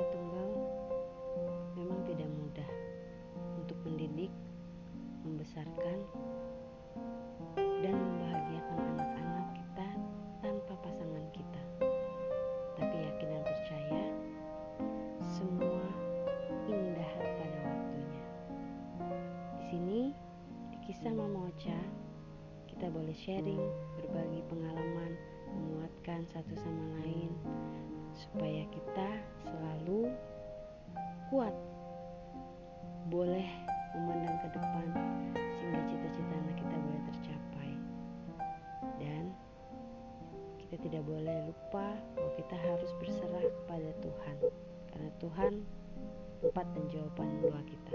Tunggal memang tidak mudah untuk mendidik, membesarkan, dan membahagiakan anak-anak kita tanpa pasangan kita. Tapi yakin dan percaya, semua indah pada waktunya. Di sini, di kisah Mama Ocha, kita boleh sharing, berbagi pengalaman, menguatkan satu sama lain, supaya kita selalu kuat, boleh memandang ke depan, sehingga cita-cita anak kita boleh tercapai, dan kita tidak boleh lupa bahwa kita harus berserah kepada Tuhan, karena Tuhan tempat dan jawaban doa kita.